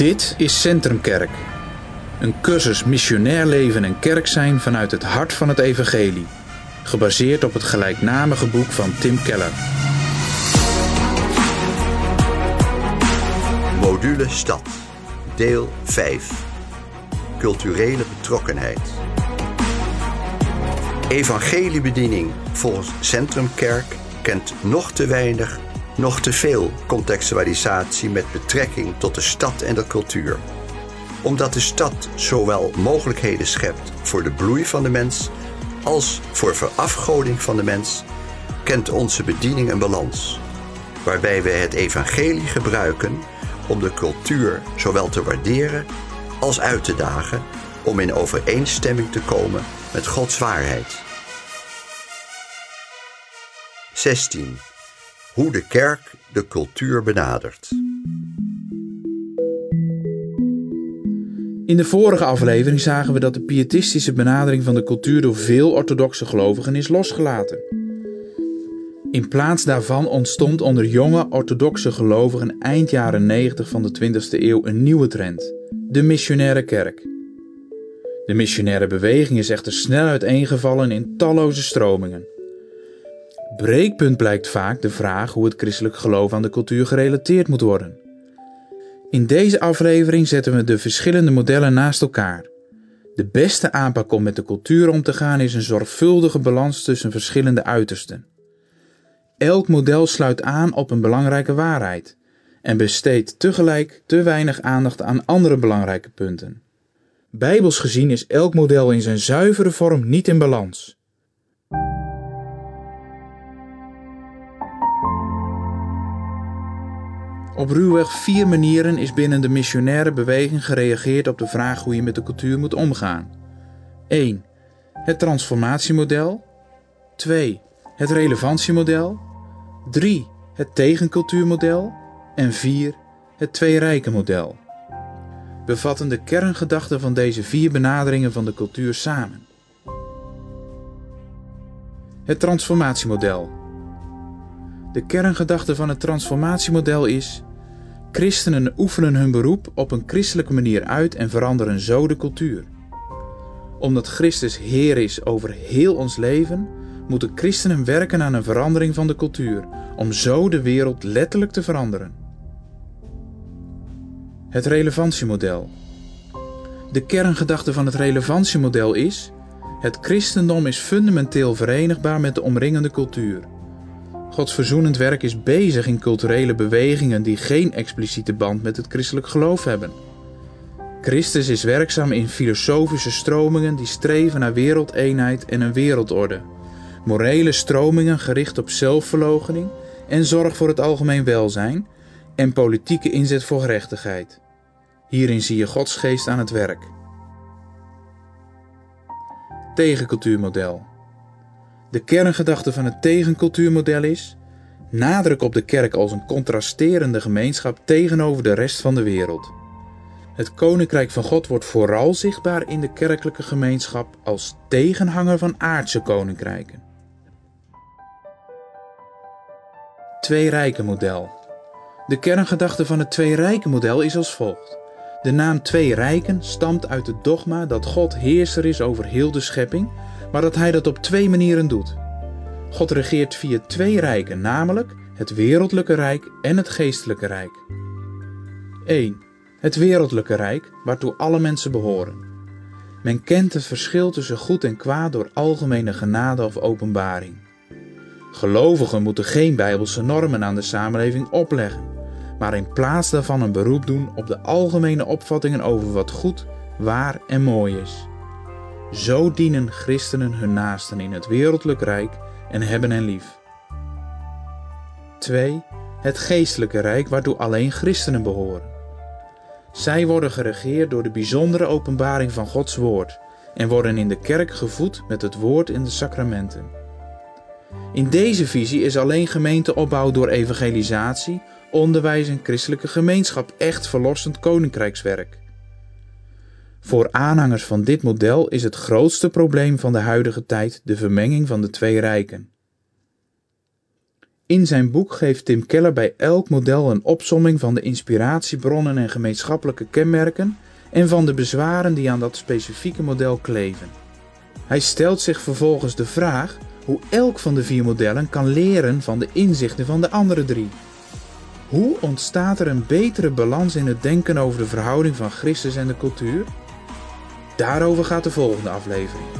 Dit is Centrumkerk. Een cursus missionair leven en kerk zijn vanuit het hart van het evangelie. Gebaseerd op het gelijknamige boek van Tim Keller. Module Stad, deel 5. Culturele betrokkenheid. Evangeliebediening volgens Centrumkerk kent nog te weinig, nog te veel contextualisatie met betrekking tot de stad en de cultuur. Omdat de stad zowel mogelijkheden schept voor de bloei van de mens als voor verafgoding van de mens, kent onze bediening een balans, waarbij wij het evangelie gebruiken om de cultuur zowel te waarderen als uit te dagen om in overeenstemming te komen met Gods waarheid. 16. Hoe de kerk de cultuur benadert. In de vorige aflevering zagen we dat de pietistische benadering van de cultuur door veel orthodoxe gelovigen is losgelaten. In plaats daarvan ontstond onder jonge orthodoxe gelovigen eind jaren 90 van de 20e eeuw een nieuwe trend: de missionaire kerk. De missionaire beweging is echter snel uiteengevallen in talloze stromingen. Breekpunt blijkt vaak de vraag hoe het christelijk geloof aan de cultuur gerelateerd moet worden. In deze aflevering zetten we de verschillende modellen naast elkaar. De beste aanpak om met de cultuur om te gaan is een zorgvuldige balans tussen verschillende uitersten. Elk model sluit aan op een belangrijke waarheid en besteedt tegelijk te weinig aandacht aan andere belangrijke punten. Bijbels gezien is elk model in zijn zuivere vorm niet in balans. Op ruwweg vier manieren is binnen de missionaire beweging gereageerd op de vraag hoe je met de cultuur moet omgaan. 1. Het transformatiemodel. 2. Het relevantiemodel. 3. Het tegencultuurmodel. En 4. Het twee-rijken-model. We vatten de kerngedachten van deze vier benaderingen van de cultuur samen. Het transformatiemodel. De kerngedachte van het transformatiemodel is: Christenen oefenen hun beroep op een christelijke manier uit en veranderen zo de cultuur. Omdat Christus Heer is over heel ons leven, moeten christenen werken aan een verandering van de cultuur, om zo de wereld letterlijk te veranderen. Het relevantiemodel. De kerngedachte van het relevantiemodel is: het christendom is fundamenteel verenigbaar met de omringende cultuur. Gods verzoenend werk is bezig in culturele bewegingen die geen expliciete band met het christelijk geloof hebben. Christus is werkzaam in filosofische stromingen die streven naar wereldeenheid en een wereldorde, morele stromingen gericht op zelfverloochening en zorg voor het algemeen welzijn en politieke inzet voor gerechtigheid. Hierin zie je Gods geest aan het werk. Tegencultuurmodel. De kerngedachte van het tegencultuurmodel is nadruk op de kerk als een contrasterende gemeenschap tegenover de rest van de wereld. Het koninkrijk van God wordt vooral zichtbaar in de kerkelijke gemeenschap als tegenhanger van aardse koninkrijken. Twee rijken model. De kerngedachte van het twee rijken model is als volgt. De naam twee rijken stamt uit het dogma dat God heerser is over heel de schepping maar dat hij dat op twee manieren doet. God regeert via twee rijken, namelijk het wereldlijke rijk en het geestelijke rijk. 1. Het wereldlijke rijk, waartoe alle mensen behoren. Men kent het verschil tussen goed en kwaad door algemene genade of openbaring. Gelovigen moeten geen bijbelse normen aan de samenleving opleggen, maar in plaats daarvan een beroep doen op de algemene opvattingen over wat goed, waar en mooi is. Zo dienen christenen hun naasten in het wereldlijk rijk en hebben hen lief. 2. Het geestelijke rijk waartoe alleen christenen behoren. Zij worden geregeerd door de bijzondere openbaring van Gods woord en worden in de kerk gevoed met het woord in de sacramenten. In deze visie is alleen gemeenteopbouw door evangelisatie, onderwijs en christelijke gemeenschap echt verlossend koninkrijkswerk. Voor aanhangers van dit model is het grootste probleem van de huidige tijd de vermenging van de twee rijken. In zijn boek geeft Tim Keller bij elk model een opsomming van de inspiratiebronnen en gemeenschappelijke kenmerken en van de bezwaren die aan dat specifieke model kleven. Hij stelt zich vervolgens de vraag hoe elk van de vier modellen kan leren van de inzichten van de andere drie. Hoe ontstaat er een betere balans in het denken over de verhouding van Christus en de cultuur? Daarover gaat de volgende aflevering.